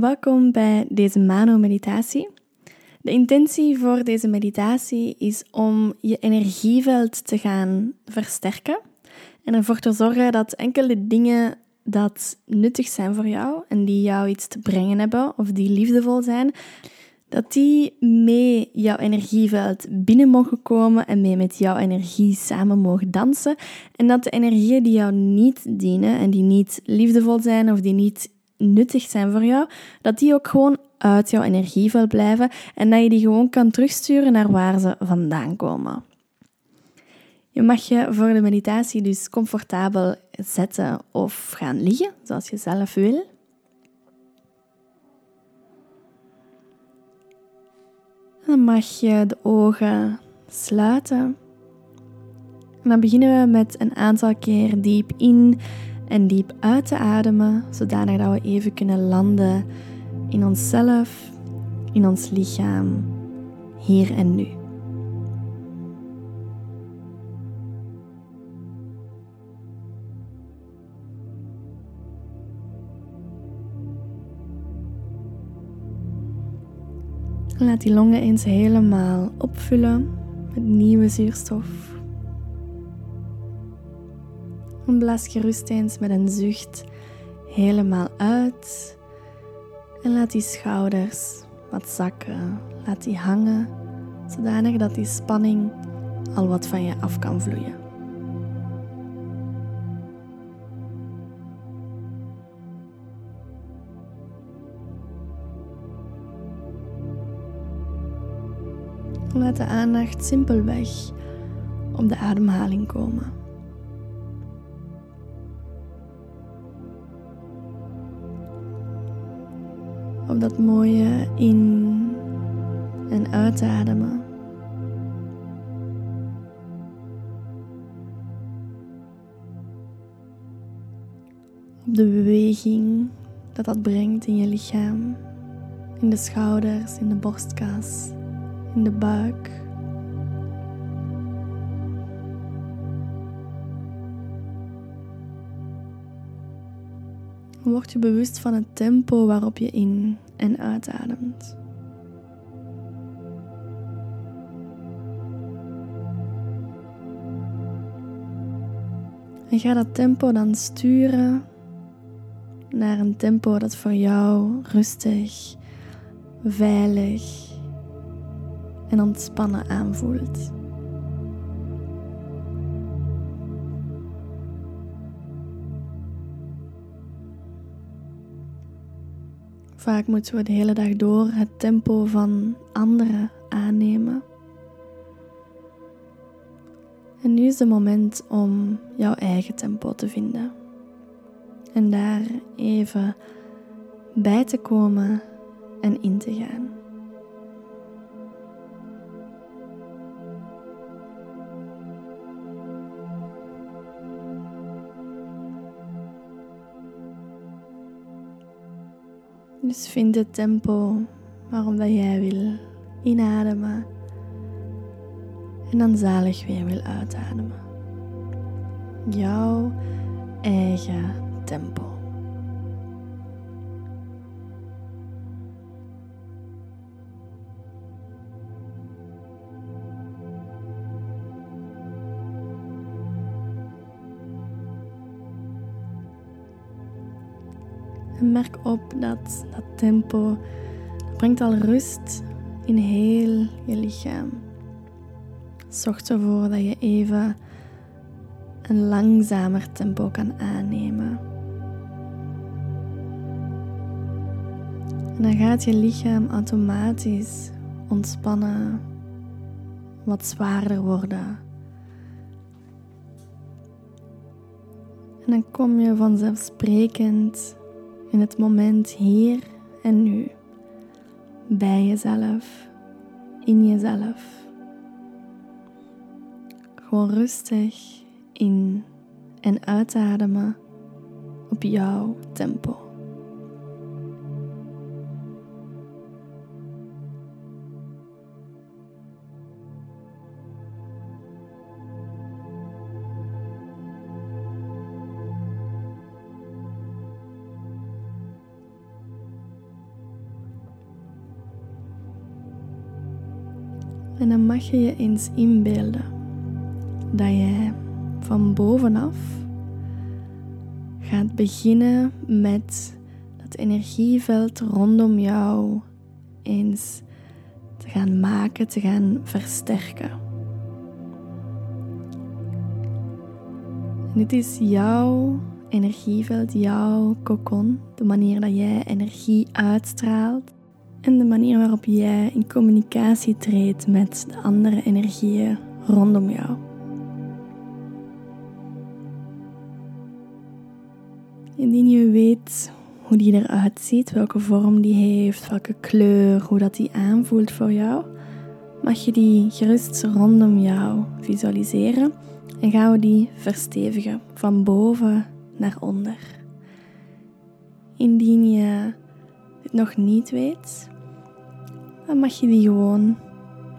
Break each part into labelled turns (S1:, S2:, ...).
S1: Welkom bij deze Mano-meditatie. De intentie voor deze meditatie is om je energieveld te gaan versterken en ervoor te zorgen dat enkele dingen dat nuttig zijn voor jou en die jou iets te brengen hebben of die liefdevol zijn, dat die mee jouw energieveld binnen mogen komen en mee met jouw energie samen mogen dansen. En dat de energieën die jou niet dienen en die niet liefdevol zijn of die niet nuttig zijn voor jou, dat die ook gewoon uit jouw energieveld blijven en dat je die gewoon kan terugsturen naar waar ze vandaan komen. Je mag je voor de meditatie dus comfortabel zetten of gaan liggen, zoals je zelf wil. Dan mag je de ogen sluiten. En dan beginnen we met een aantal keer diep in en diep uit te ademen, zodanig dat we even kunnen landen in onszelf, in ons lichaam, hier en nu. Laat die longen eens helemaal opvullen met nieuwe zuurstof. En blaas gerust eens met een zucht helemaal uit. En laat die schouders wat zakken. Laat die hangen, zodanig dat die spanning al wat van je af kan vloeien. Laat de aandacht simpelweg op de ademhaling komen. Op dat mooie in- en uitademen. Op de beweging dat dat brengt in je lichaam, in de schouders, in de borstkas, in de buik. Word je bewust van het tempo waarop je in en uitademt. En ga dat tempo dan sturen naar een tempo dat voor jou rustig, veilig en ontspannen aanvoelt. Vaak moeten we de hele dag door het tempo van anderen aannemen. En nu is het moment om jouw eigen tempo te vinden. En daar even bij te komen en in te gaan. Dus vind het tempo waarom dat jij wil inademen en dan zalig weer wil uitademen. Jouw eigen tempo. Merk op dat dat tempo brengt al rust in heel je lichaam. Zorg ervoor dat je even een langzamer tempo kan aannemen. En dan gaat je lichaam automatisch ontspannen, wat zwaarder worden. En dan kom je vanzelfsprekend in het moment hier en nu, bij jezelf, in jezelf. Gewoon rustig in en uitademen op jouw tempo. En dan mag je je eens inbeelden dat jij van bovenaf gaat beginnen met het energieveld rondom jou eens te gaan maken, te gaan versterken. En dit is jouw energieveld, jouw kokon, de manier dat jij energie uitstraalt en de manier waarop jij in communicatie treedt met de andere energieën rondom jou. Indien je weet hoe die eruit ziet, welke vorm die heeft, welke kleur, hoe dat die aanvoelt voor jou, mag je die gerust rondom jou visualiseren en gaan we die verstevigen van boven naar onder. Indien je het nog niet weet, dan mag je die gewoon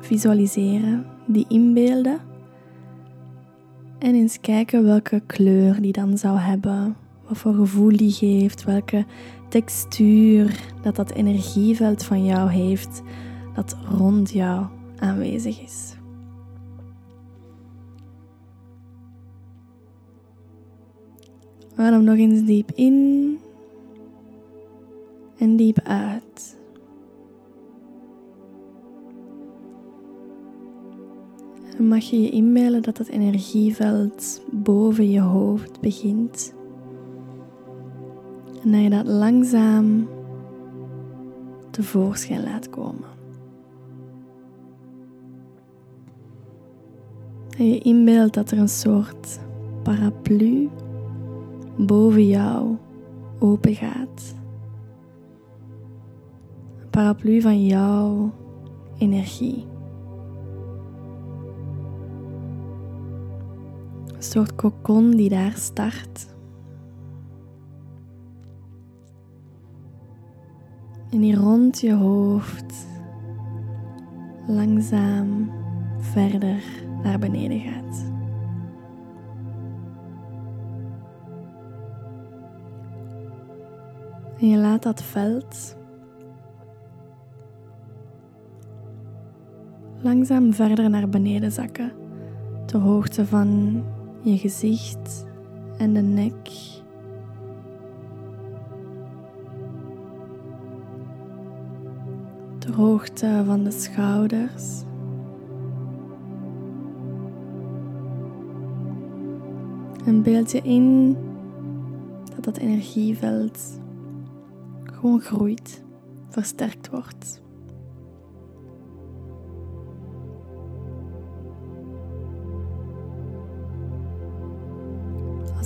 S1: visualiseren, die inbeelden en eens kijken welke kleur die dan zou hebben, wat voor gevoel die geeft, welke textuur dat dat energieveld van jou heeft dat rond jou aanwezig is. Adem nog eens diep in en diep uit. Mag je je inbeelden dat het energieveld boven je hoofd begint. En dat je dat langzaam tevoorschijn laat komen. En je inbeeldt dat er een soort paraplu boven jou open gaat. Een paraplu van jouw energie. Een soort kokon die daar start. En die rond je hoofd langzaam verder naar beneden gaat. En je laat dat veld langzaam verder naar beneden zakken, ter hoogte van je gezicht en de nek. Ter hoogte van de schouders. En beeld je in dat dat energieveld gewoon groeit, versterkt wordt.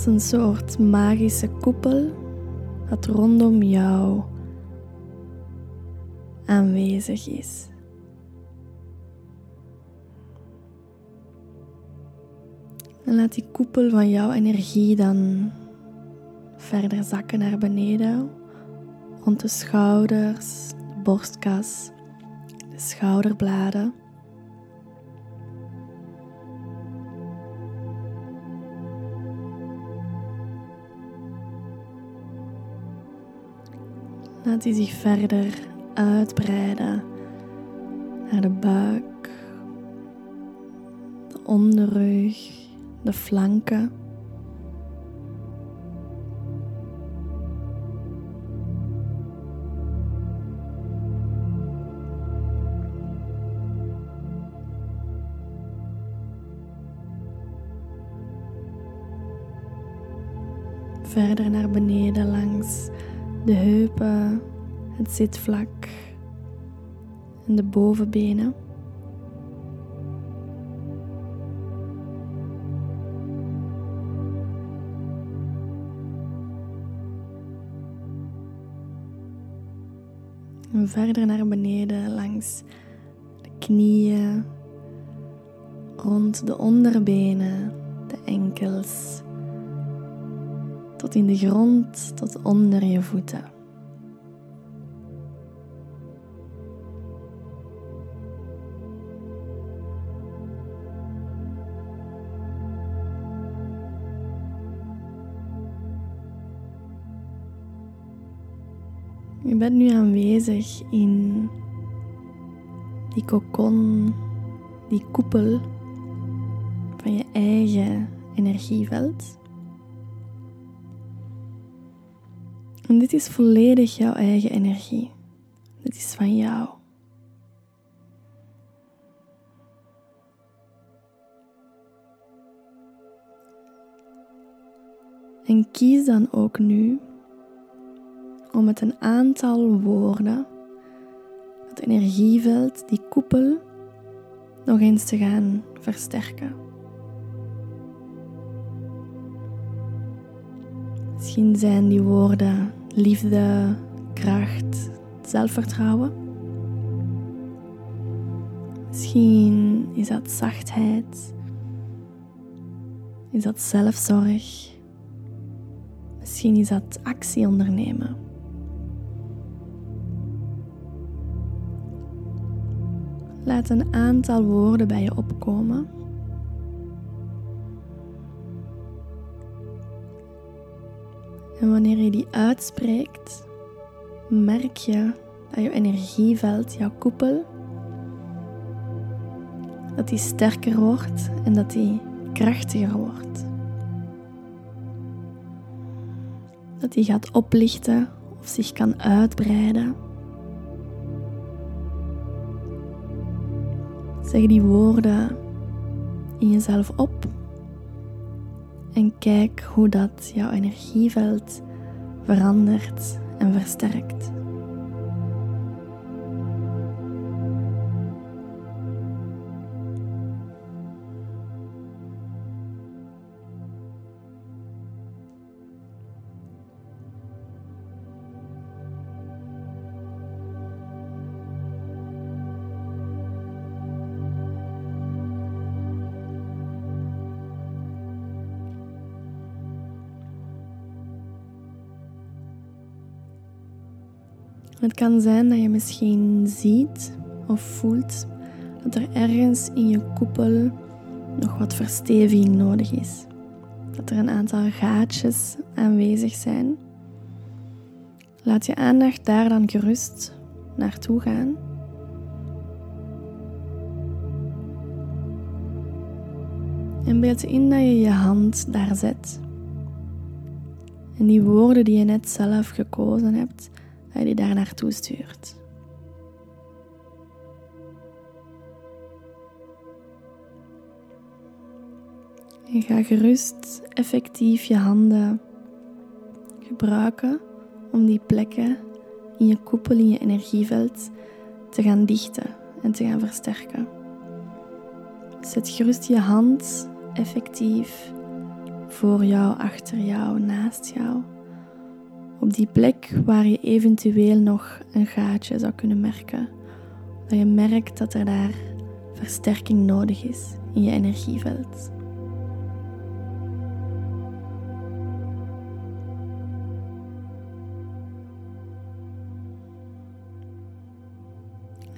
S1: Een soort magische koepel dat rondom jou aanwezig is. En laat die koepel van jouw energie dan verder zakken naar beneden rond de schouders, de borstkas, de schouderbladen. Laat die zich verder uitbreiden naar de buik, de onderrug, de flanken. verder naar beneden langs de heupen, het zitvlak en de bovenbenen. En verder naar beneden langs de knieën, rond de onderbenen, de enkels tot in de grond, tot onder je voeten. Je bent nu aanwezig in die kokon die koepel van je eigen energieveld. En dit is volledig jouw eigen energie. Dit is van jou. En kies dan ook nu om met een aantal woorden het energieveld, die koepel, nog eens te gaan versterken. Misschien zijn die woorden liefde, kracht, zelfvertrouwen. Misschien is dat zachtheid, is dat zelfzorg. Misschien is dat actie ondernemen. Laat een aantal woorden bij je opkomen. En wanneer je die uitspreekt, merk je dat je energieveld, jouw koepel, dat die sterker wordt en dat die krachtiger wordt. Dat die gaat oplichten of zich kan uitbreiden. Zeg die woorden in jezelf op en kijk hoe dat jouw energieveld verandert en versterkt. Het kan zijn dat je misschien ziet of voelt dat er ergens in je koepel nog wat versteviging nodig is. Dat er een aantal gaatjes aanwezig zijn. Laat je aandacht daar dan gerust naartoe gaan. En beeld in dat je je hand daar zet. En die woorden die je net zelf gekozen hebt, je die daar naartoe stuurt. En ga gerust effectief je handen gebruiken om die plekken in je koepel, in je energieveld te gaan dichten en te gaan versterken. Zet gerust je hand effectief voor jou, achter jou, naast jou op die plek waar je eventueel nog een gaatje zou kunnen merken. Dat je merkt dat er daar versterking nodig is in je energieveld.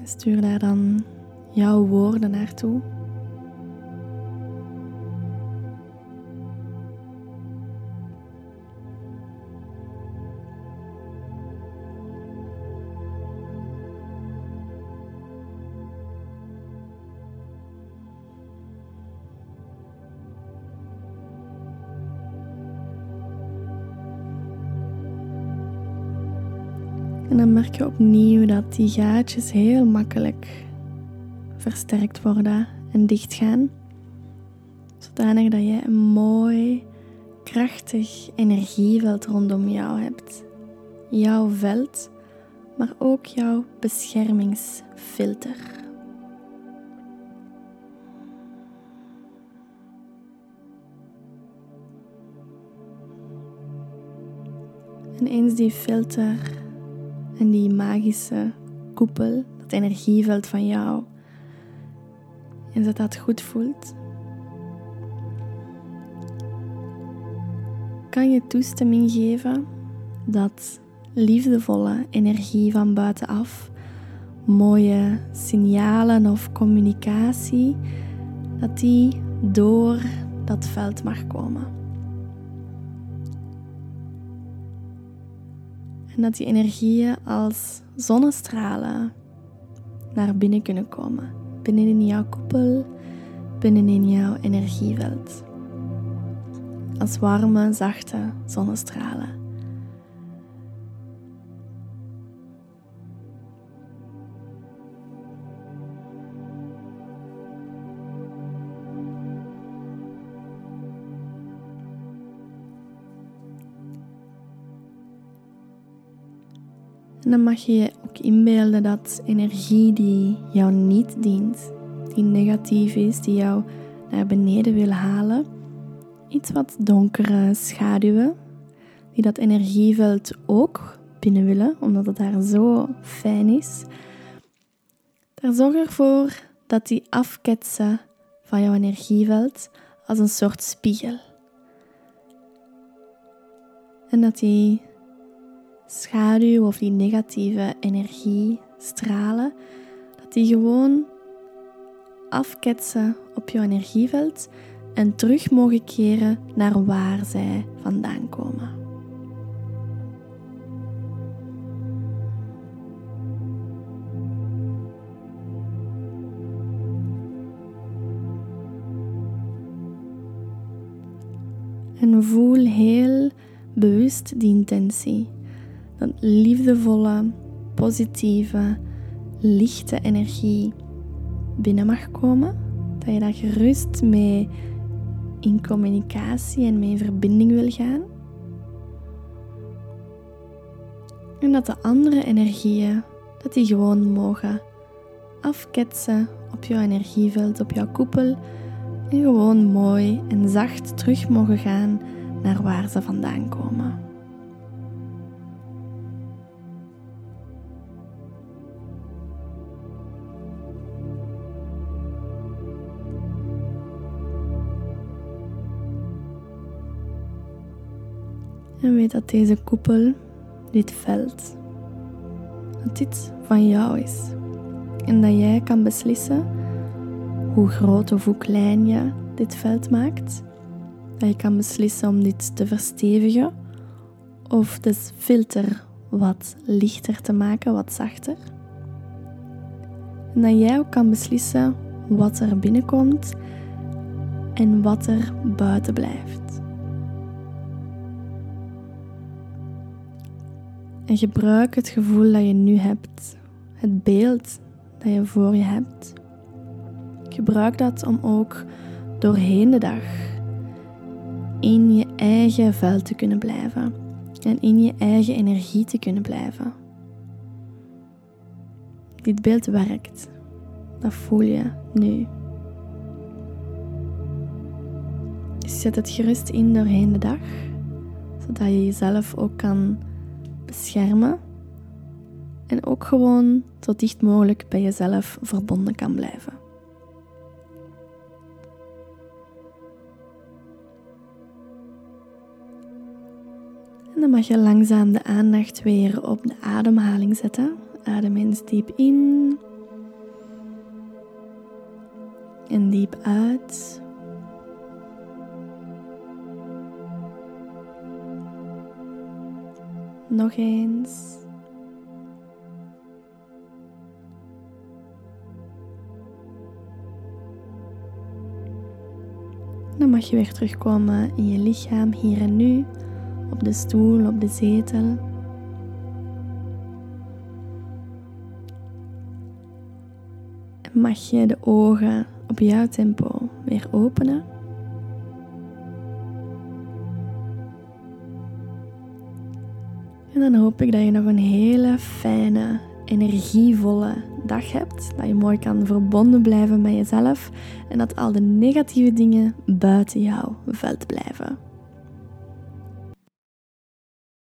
S1: Stuur daar dan jouw woorden naartoe. En dan merk je opnieuw dat die gaatjes heel makkelijk versterkt worden en dichtgaan. Zodanig dat je een mooi, krachtig energieveld rondom jou hebt. Jouw veld, maar ook jouw beschermingsfilter. En eens die filter en die magische koepel, dat energieveld van jou. En dat dat goed voelt. Kan je toestemming geven dat liefdevolle energie van buitenaf, mooie signalen of communicatie, dat die door dat veld mag komen. En dat die energieën als zonnestralen naar binnen kunnen komen. binnenin jouw koepel, binnenin jouw energieveld. Als warme, zachte zonnestralen. Dan mag je je ook inbeelden dat energie die jou niet dient, die negatief is, die jou naar beneden wil halen, iets wat donkere schaduwen, die dat energieveld ook binnen willen, omdat het daar zo fijn is. Daar zorg ervoor dat die afketsen van jouw energieveld als een soort spiegel. En dat die schaduw of die negatieve energie stralen, dat die gewoon afketsen op jouw energieveld en terug mogen keren naar waar zij vandaan komen. En voel heel bewust die intentie dat liefdevolle, positieve, lichte energie binnen mag komen. Dat je daar gerust mee in communicatie en mee in verbinding wil gaan. En dat de andere energieën, dat die gewoon mogen afketsen op jouw energieveld, op jouw koepel. En gewoon mooi en zacht terug mogen gaan naar waar ze vandaan komen. En weet dat deze koepel, dit veld, dat dit van jou is. En dat jij kan beslissen hoe groot of hoe klein je dit veld maakt. Dat je kan beslissen om dit te verstevigen of de filter wat lichter te maken, wat zachter. En dat jij ook kan beslissen wat er binnenkomt en wat er buiten blijft. En gebruik het gevoel dat je nu hebt, het beeld dat je voor je hebt. Gebruik dat om ook doorheen de dag in je eigen veld te kunnen blijven en in je eigen energie te kunnen blijven. Dit beeld werkt. Dat voel je nu. zet het gerust in doorheen de dag, zodat je jezelf ook kan beschermen en ook gewoon zo dicht mogelijk bij jezelf verbonden kan blijven. En dan mag je langzaam de aandacht weer op de ademhaling zetten. Adem eens diep in en diep uit. Nog eens. Dan mag je weer terugkomen in je lichaam, hier en nu, op de stoel, op de zetel. En mag je de ogen op jouw tempo weer openen. En dan hoop ik dat je nog een hele fijne, energievolle dag hebt. Dat je mooi kan verbonden blijven met jezelf. En dat al de negatieve dingen buiten jouw veld blijven.